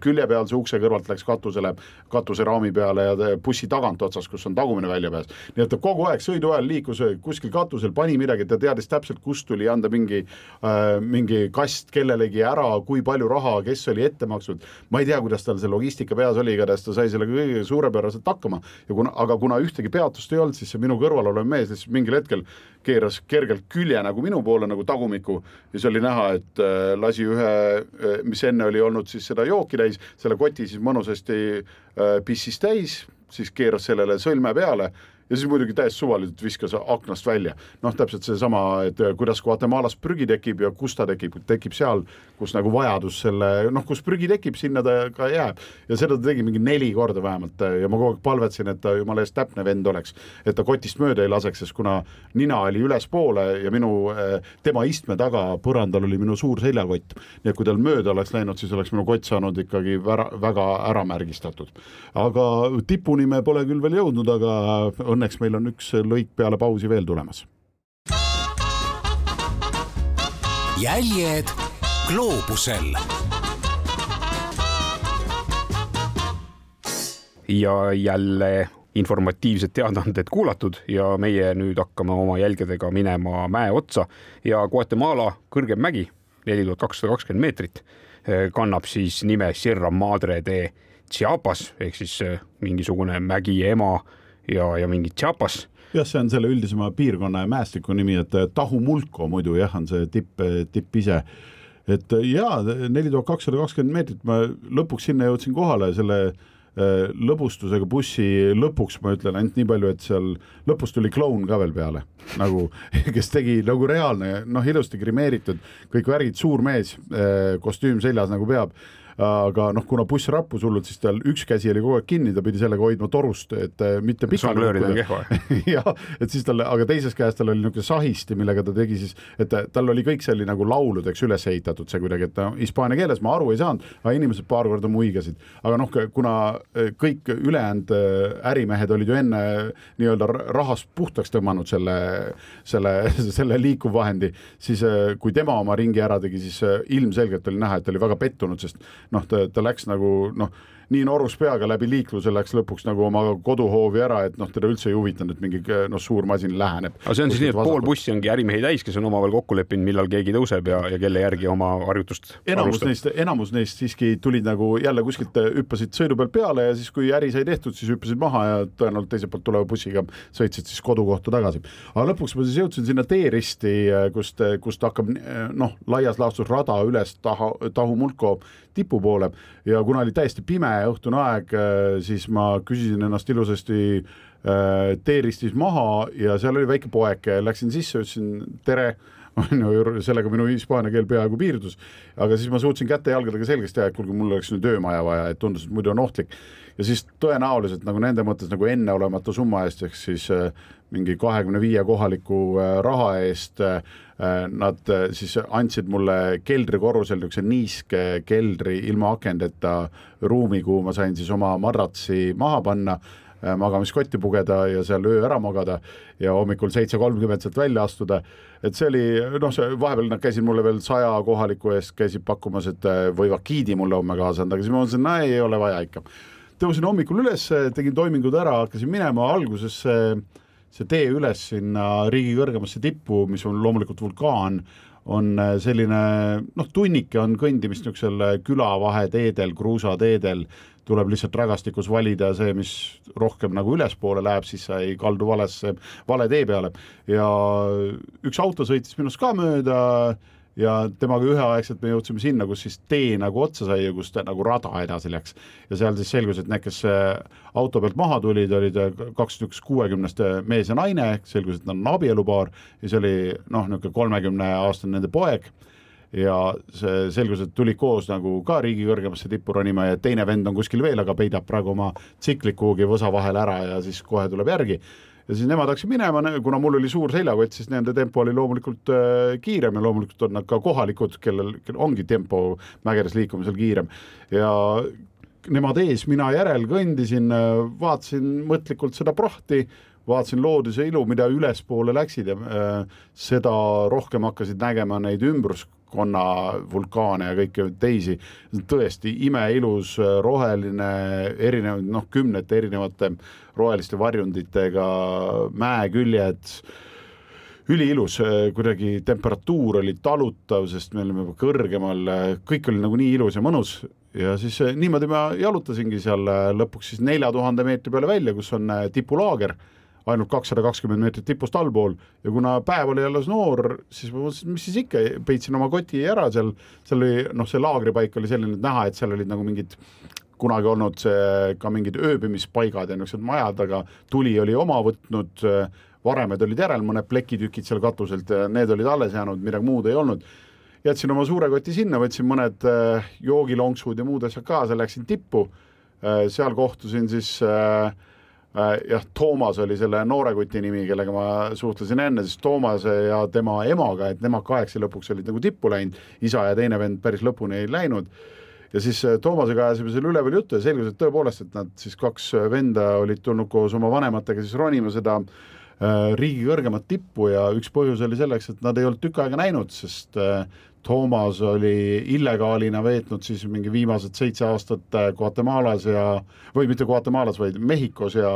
küljepealse ukse kõrvalt läks katusele, katuseraami peale ja bussi tagantotsas, kus on tagumine väljapääs. nii et ta kogu aeg sõidu ajal liikus kuskil katusel, pani midagi, ta teadis täpselt, kust tuli anda mingi Äh, mingi kast kellelegi ära, kui palju raha, kes oli ette maksnud, ma ei tea, kuidas tal see logistika peas oli, igatahes ta sai sellega kõige suurepäraselt hakkama. Ja kuna, aga kuna ühtegi peatust ei olnud, siis see minu kõrval olev mees lihtsalt mingil hetkel keeras kergelt külje nagu minu poole nagu tagumikku. Ja siis oli näha, et äh, lasi ühe äh,, mis enne oli olnud siis seda jooki täis, selle koti siis mõnusasti äh, pissis täis, siis keeras sellele sõlme peale ja siis muidugi täiesti suvaliselt viskas aknast välja. noh, täpselt seesama, et äh, kuidas Guatemalas prügi tekib ja kus ta tekib, tekib seal, kus nagu vajadus selle, noh, kus prügi tekib, sinna ta ka jääb. ja seda ta tegi mingi neli korda vähemalt äh, ja ma kogu aeg palvetasin, et ta jumala eest täpne vend oleks, et ta kotist mööda ei laseks, sest kuna nina oli ülespoole ja minu, äh, tema istme taga põrandal oli minu suur seljakott, nii et kui tal mööda oleks läinud, siis oleks minu kott saanud ikkagi väga, väga äramärgistatud. aga tipuni me pole küll veel jõudnud, aga õnneks meil on üks lõik peale pausi veel tulemas. jäljed gloobusel. ja jälle informatiivsed teadaanded kuulatud ja meie nüüd hakkame oma jälgedega minema mäe otsa ja Guatemala kõrgem mägi, neli tuhat kakssada kakskümmend meetrit, kannab siis nime Sierra Madre de Chiapas ehk siis mingisugune mägi ema ja, ja mingi Chiapas jah, see on selle üldisema piirkonna ja mäestiku nimi, et eh, Tahumulko muidu jah, on see tipp, eh, tipp ise. et eh, jaa, neli tuhat kakssada kakskümmend meetrit, ma lõpuks sinna jõudsin kohale selle lõbustusega bussi lõpuks ma ütlen ainult nii palju, et seal lõpus tuli kloun ka veel peale, nagu kes tegi nagu reaalne, noh, ilusti grimeeritud, kõik värgid, suur mees, kostüüm seljas nagu peab aga noh, kuna buss rappus hullult, siis tal üks käsi oli kogu aeg kinni, ta pidi sellega hoidma torust, et äh, mitte žonglöörida on kehva jah, et siis tal, aga teises käes tal oli niisugune sahisti, millega ta tegi siis, et tal oli kõik see oli nagu lauludeks üles ehitatud, see kuidagi, et noh, hispaania keeles ma aru ei saanud, aga inimesed paar korda muigasid. aga noh, kuna kõik ülejäänud ärimehed olid ju enne nii-öelda rahast puhtaks tõmmanud selle, selle, selle liikuvvahendi, siis kui tema oma ringi ära tegi, siis ilmselgelt oli näha, et ta oli väga pettunud, sest noh, ta, ta läks nagu noh nii norus peaga läbi liikluse läks lõpuks nagu oma koduhoovi ära, et noh, teda üldse ei huvitanud, et mingi noh, suur masin läheneb. aga see on siis nii, et vasakut. pool bussi ongi ärimehi täis, kes on omavahel kokku leppinud, millal keegi tõuseb ja, ja kelle järgi oma harjutust enamus alustab. neist, enamus neist siiski tulid nagu jälle kuskilt, hüppasid sõidu pealt peale ja siis, kui äri sai tehtud, siis hüppasid maha ja tõenäoliselt teiselt poolt tuleva bussiga sõitsid siis kodukohta tagasi. aga lõpuks ma siis jõudsin sinna teeristi, kust, kust hakkab noh, laias laastus rada üles taha, Tahumulko tipu poole ja kuna oli täiesti pime õhtune aeg, äh, siis ma küsisin ennast ilusasti äh, teeristis maha ja seal oli väike poeg, läksin sisse, ütlesin tere, on ju, sellega minu hispaania keel peaaegu piirdus. aga siis ma suutsin käte-jalgadega selgeks teha, et kuulge, mul oleks nüüd öömaja vaja, et tundus, et muidu on ohtlik. Ja siis tõenäoliselt nagu nende mõttes nagu enneolematu summa eest, ehk siis äh, mingi kahekümne viie kohaliku äh, raha eest äh, nad siis andsid mulle keldrikorrusel niisuguse niiske keldri ilma akendeta ruumi, kuhu ma sain siis oma madratsi maha panna magamiskotti pugeda ja seal öö ära magada ja hommikul seitse kolmkümmend sealt välja astuda. et see oli noh, see vahepeal nad käisid mulle veel saja kohaliku eest käisid pakkumas, et võivad giidi mulle homme kaasa anda, aga siis ma mõtlesin, no ei ole vaja ikka. Tõusin hommikul üles, tegin toimingud ära, hakkasin minema, alguses see, see tee üles sinna riigi kõrgemasse tippu, mis on loomulikult vulkaan on äh, selline noh, tunnike on kõndimist niisugusel külavaheteedel, kruusateedel, tuleb lihtsalt rägastikus valida see, mis rohkem nagu ülespoole läheb, siis sa ei kaldu valesse, vale tee peale. Ja üks auto sõitis minust ka mööda ja temaga üheaegselt me jõudsime sinna, kus siis tee nagu otsa sai ja kus ta nagu rada edasi läks. ja seal siis selgus, et need, kes auto pealt maha tulid, olid kaks niisugust kuuekümnest mees ja naine, selgus, et nad on abielupaar ja see oli noh, niisugune kolmekümne aastane nende poeg ja see selgus, et tulid koos nagu ka riigi kõrgemasse tippu ronima ja teine vend on kuskil veel, aga peidab praegu oma tsiklit kuhugi võsa vahele ära ja siis kohe tuleb järgi. Ja siis nemad hakkasid minema, kuna mul oli suur seljakott, siis nende tempo oli loomulikult äh, kiirem ja loomulikult on nad ka kohalikud, kellel, kellel ongi tempo mägedes liikumisel kiirem. Ja nemad ees, mina järel kõndisin, äh, vaatasin mõtlikult seda prohti vaatasin looduse ilu, mida ülespoole läksid ja äh, seda rohkem hakkasid nägema neid ümbruskonna vulkaane ja kõiki teisi. tõesti imeilus, roheline, erinev, noh, kümnete erinevate roheliste varjunditega mäeküljed üliilus, kuidagi temperatuur oli talutav, sest me olime juba kõrgemal, kõik oli nagu nii ilus ja mõnus. Ja siis niimoodi ma jalutasingi seal lõpuks siis nelja tuhande meetri peale välja, kus on tipulaager ainult kakssada kakskümmend meetrit tipust allpool. Ja kuna päev oli alles noor, siis ma mõtlesin, mis siis ikka, peitsin oma koti ära seal, seal oli noh, see laagripaik oli selline, et näha, et seal olid nagu mingid kunagi olnud see ka mingid ööbimispaigad ja niisugused majad, aga tuli oli oma võtnud, varemed olid järel, mõned plekitükid seal katuselt, need olid alles jäänud, midagi muud ei olnud. jätsin oma suure koti sinna, võtsin mõned joogilonksud ja muud asjad kaasa, läksin tippu, seal kohtusin siis Äh, jah, Toomas oli selle noore kuti nimi, kellega ma suhtlesin enne, siis Toomase ja tema emaga, et nemad kahekesi lõpuks olid nagu tippu läinud, isa ja teine vend päris lõpuni ei läinud. ja siis äh, Toomasega ajasime seal üleval juttu ja selgus, et tõepoolest, et nad siis kaks venda olid tulnud koos oma vanematega siis ronima seda äh, riigi kõrgemat tippu ja üks põhjus oli selleks, et nad ei olnud tükk aega näinud, sest äh, Toomas oli illegaalina veetnud siis mingi viimased seitse aastat äh, Guatemalas ja, või mitte Guatemalas, vaid Mehhikos ja,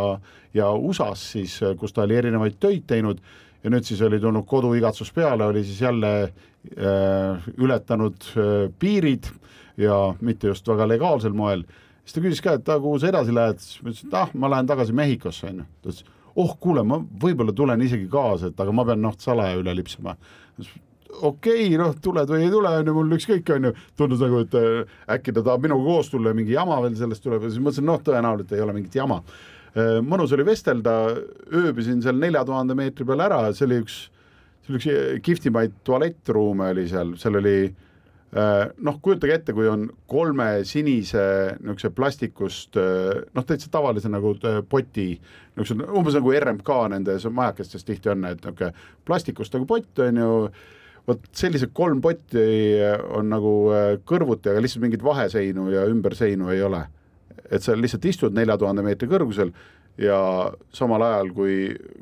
ja USA-s siis, äh, kus ta oli erinevaid töid teinud ja nüüd siis oli tulnud koduigatsus peale, oli siis jälle äh, ületanud äh, piirid ja mitte just väga legaalsel moel. siis ta küsis ka, et kuhu sa edasi lähed, siis ma ütlesin, et ah, ma lähen tagasi Mehhikosse, on ju. ta ütles, oh kuule, ma võib-olla tulen isegi kaasa, et aga ma pean noh, salaja üle lipsama okei okay,, noh, tuled või ei tule, on ju, mul ükskõik, on ju, tundus nagu, et äh, äkki ta tahab minuga koos tulla ja mingi jama veel sellest tuleb ja siis mõtlesin, noh, tõenäoliselt ei ole mingit jama. Äh, mõnus oli vestelda, ööbisin seal nelja tuhande meetri peal ära, see oli üks, see oli üks kihvtimaid tualettruume oli seal, seal oli äh, noh, kujutage ette, kui on kolme sinise niisuguse plastikust noh, täitsa tavalise nagu poti, niisugused umbes nagu RMK nendes majakestes tihti on, et niisugune plastikust nagu pott on ju vot sellised kolm potti on nagu äh, kõrvuti, aga lihtsalt mingit vaheseinu ja ümberseinu ei ole. et sa lihtsalt istud nelja tuhande meetri kõrgusel ja samal ajal, kui,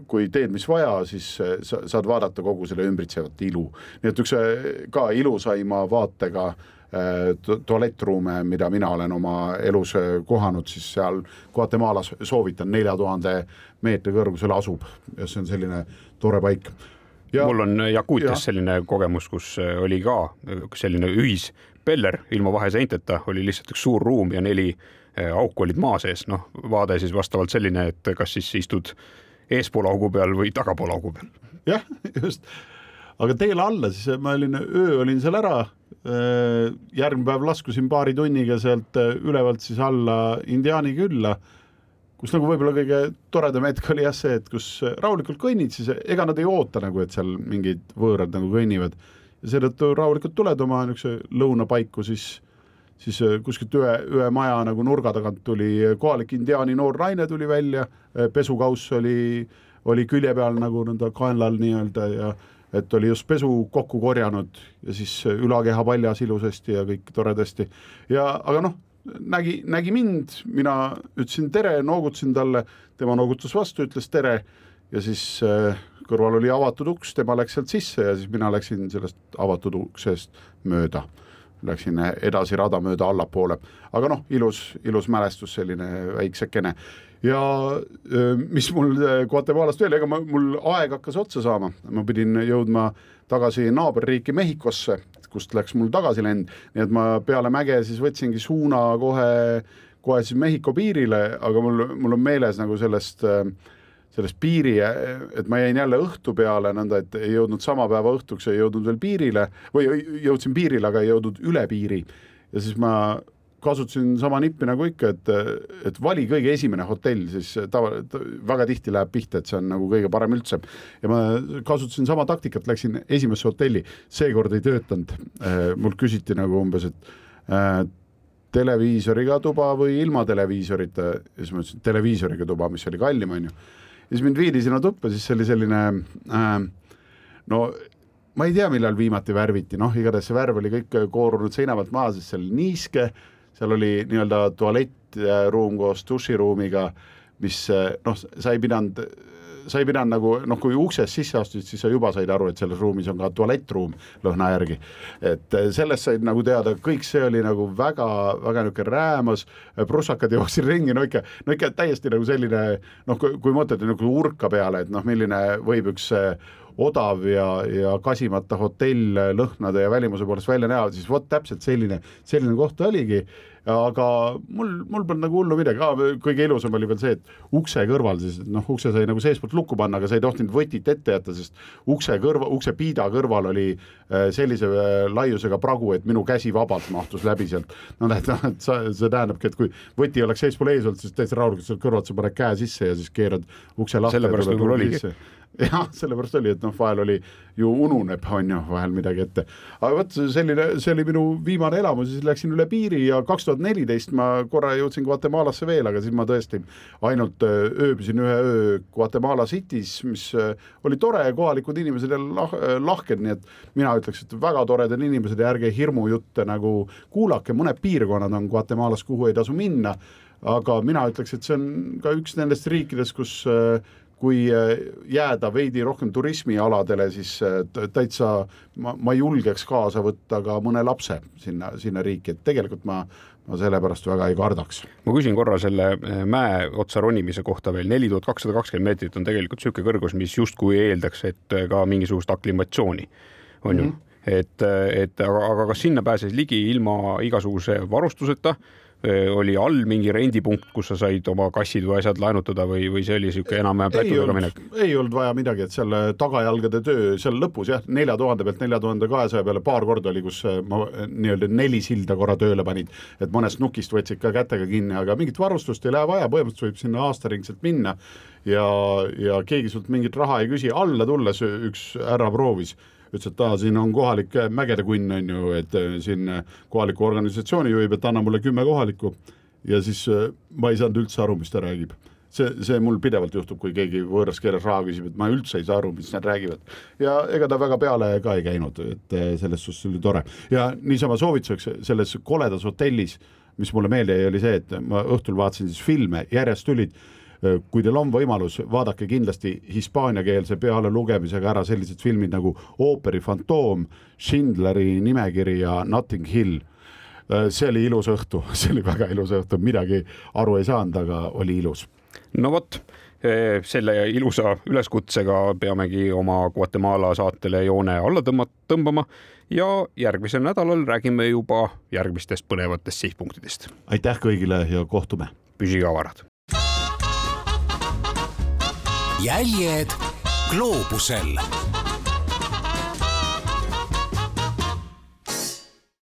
kui teed, mis vaja, siis äh, sa saad vaadata kogu selle ümbritsevat ilu. nii et üks äh, ka ilusaima vaatega tualettruume, mida mina olen oma elus kohanud, siis seal Guatemalas soovitan, nelja tuhande meetri kõrgusel asub ja see on selline tore paik Ja, mul on Jakuutias ja. selline kogemus, kus oli ka selline ühispeller ilma vaheseinteta, oli lihtsalt üks suur ruum ja neli äh, auku olid maa sees, noh, vaade siis vastavalt selline, et kas siis istud eespool augu peal või tagapool augu peal. jah, just, aga teele alla siis ma olin, öö olin seal ära, järgmine päev laskusin paari tunniga sealt ülevalt siis alla Indiaani külla kus nagu võib-olla kõige toredam hetk oli jah see, et kus rahulikult kõnnid, siis ega nad ei oota nagu, et seal mingid võõrad nagu kõnnivad. Ja seetõttu rahulikult tuled oma niisuguse lõunapaiku, siis siis kuskilt ühe, ühe maja nagu nurga tagant tuli kohalik indiaani noor naine tuli välja, pesukauss oli, oli külje peal nagu nõnda kaenlal nii-öelda ja et oli just pesu kokku korjanud ja siis ülakeha paljas ilusasti ja kõik toredasti ja aga noh, nägi, nägi mind, mina ütlesin tere, noogutasin talle, tema noogutas vastu, ütles tere ja siis äh, kõrval oli avatud uks, tema läks sealt sisse ja siis mina läksin sellest avatud uksest mööda. Läksin edasi rada mööda allapoole, aga noh, ilus, ilus mälestus, selline väiksekene ja äh, mis mul äh, Guatemalast veel, ega ma, mul aeg hakkas otsa saama, ma pidin jõudma tagasi naaberriiki Mehhikosse, kust läks mul tagasilend, nii et ma peale mäge siis võtsingi suuna kohe, kohe siis Mehhiko piirile, aga mul, mul on meeles nagu sellest sellest piiri, et ma jäin jälle õhtu peale nõnda, et ei jõudnud sama päeva õhtuks, ei jõudnud veel piirile või jõudsin piirile, aga ei jõudnud üle piiri. ja siis ma kasutasin sama nippi nagu ikka, et, et vali kõige esimene hotell, siis tava, väga tihti läheb pihta, et see on nagu kõige parem üldse. ja ma kasutasin sama taktikat, läksin esimesse hotelli, seekord ei töötanud. Mult küsiti nagu umbes, et äh, televiisoriga tuba või ilma televiisorita ja siis ma ütlesin televiisoriga tuba, mis oli kallim, on ju. ja siis mind viidi sinna tuppa, siis see oli selline äh, no ma ei tea, millal viimati värviti, noh, igatahes see värv oli kõik koorunud seina pealt maha, sest see oli niiske seal oli nii-öelda tualettruum koos duširuumiga, mis noh, sa ei pidanud sa ei pidanud nagu noh, kui uksest sisse astusid, siis sa juba said aru, et selles ruumis on ka tualettruum lõhna järgi. et sellest said nagu teada, kõik see oli nagu väga, väga niisugune räämas, prussakad jooksid ringi, no ikka, no ikka täiesti nagu selline noh, kui mõtled nagu urka peale, et noh, milline võib üks odav ja, ja kasimata hotell lõhnade ja välimuse poolest välja näha, siis vot täpselt selline, selline koht oligi aga mul, mul polnud nagu hullu midagi kõige ilusam oli veel see, et ukse kõrval siis noh, ukse sai nagu seestpoolt lukku panna, aga sa ei tohtinud võtit ette jätta, sest ukse kõrva, ukse piida kõrval oli äh, sellise äh, laiusega pragu, et minu käsi vabalt mahtus läbi sealt. no näed, noh, et sa, see tähendabki, et kui võti oleks seespool ees olnud, siis täitsa rahulikult sealt kõrvalt sa paned käe sisse ja siis keerad ukse lahti. sellepärast võib-olla oligi jah, sellepärast oli, et noh, vahel oli ju ununeb, on ju, vahel midagi ette. aga vot selline, see oli minu viimane elamus, siis läksin üle piiri ja kaks tuhat neliteist ma korra jõudsin Guatemalasse veel, aga siis ma tõesti ainult äh, ööbisin ühe öö Guatemala City's, mis äh, oli tore, kohalikud inimesed ja lah-, äh, lahked, nii et mina ütleks, et väga toredad inimesed ja ärge hirmujutte nagu kuulake, mõned piirkonnad on Guatemalas, kuhu ei tasu minna, aga mina ütleks, et see on ka üks nendest riikidest, kus kui jääda veidi rohkem turismialadele, siis täitsa ma, ma julgeks kaasa võtta ka mõne lapse sinna, sinna riiki, et tegelikult ma, ma sellepärast väga ei kardaks. ma küsin korra selle äh, mäe otsa ronimise kohta veel, neli tuhat kakssada kakskümmend meetrit on tegelikult niisugune kõrgus, mis justkui eeldaks, et ka mingisugust aklimatsiooni, on ju mm, -hmm. et, et aga, aga kas sinna pääses ligi ilma igasuguse varustuseta oli all mingi rendipunkt, kus sa said oma kassid või asjad laenutada või, või see oli niisugune enam-vähem plätudega minek? ei olnud vaja midagi, et seal tagajalgade töö seal lõpus jah, nelja tuhande pealt nelja tuhande kahesaja peale paar korda oli, kus ma nii-öelda neli silda korra tööle panid, et mõnest nukist võtsid ka kätega kinni, aga mingit varustust ei lähe vaja, põhimõtteliselt võib sinna aastaringselt minna ja, ja keegi sult mingit raha ei küsi, alla tulles üks härra proovis ütles, et aa, siin on kohalik mägede kunn, on ju, et äh, siin äh, kohaliku organisatsiooni juhib, et anna mulle kümme kohalikku. Ja siis äh, ma ei saanud üldse aru, mis ta räägib. See, see mul pidevalt juhtub, kui keegi võõras keeles raha küsib, et ma üldse ei saa aru, mis nad räägivad. ja ega ta väga peale ka ei käinud, et selles suhtes oli tore. Ja niisama soovituseks selles koledas hotellis, mis mulle meelde jäi, oli see, et ma õhtul vaatasin siis filme, järjest tulid Äh, kui teil on võimalus, vaadake kindlasti hispaaniakeelse pealelugemisega ära sellised filmid nagu Ooperi fantoom, Schindleri nimekiri ja Notting Hill. Äh, see oli ilus õhtu, see oli väga ilus õhtu, midagi aru ei saanud, aga oli ilus. no vot äh, selle ilusa üleskutsega peamegi oma Guatemala saatele joone alla tõmba, tõmbama ja järgmisel nädalal räägime juba järgmistest põnevatest sihtpunktidest. aitäh kõigile ja kohtume. püsige avarad jäljed gloobusel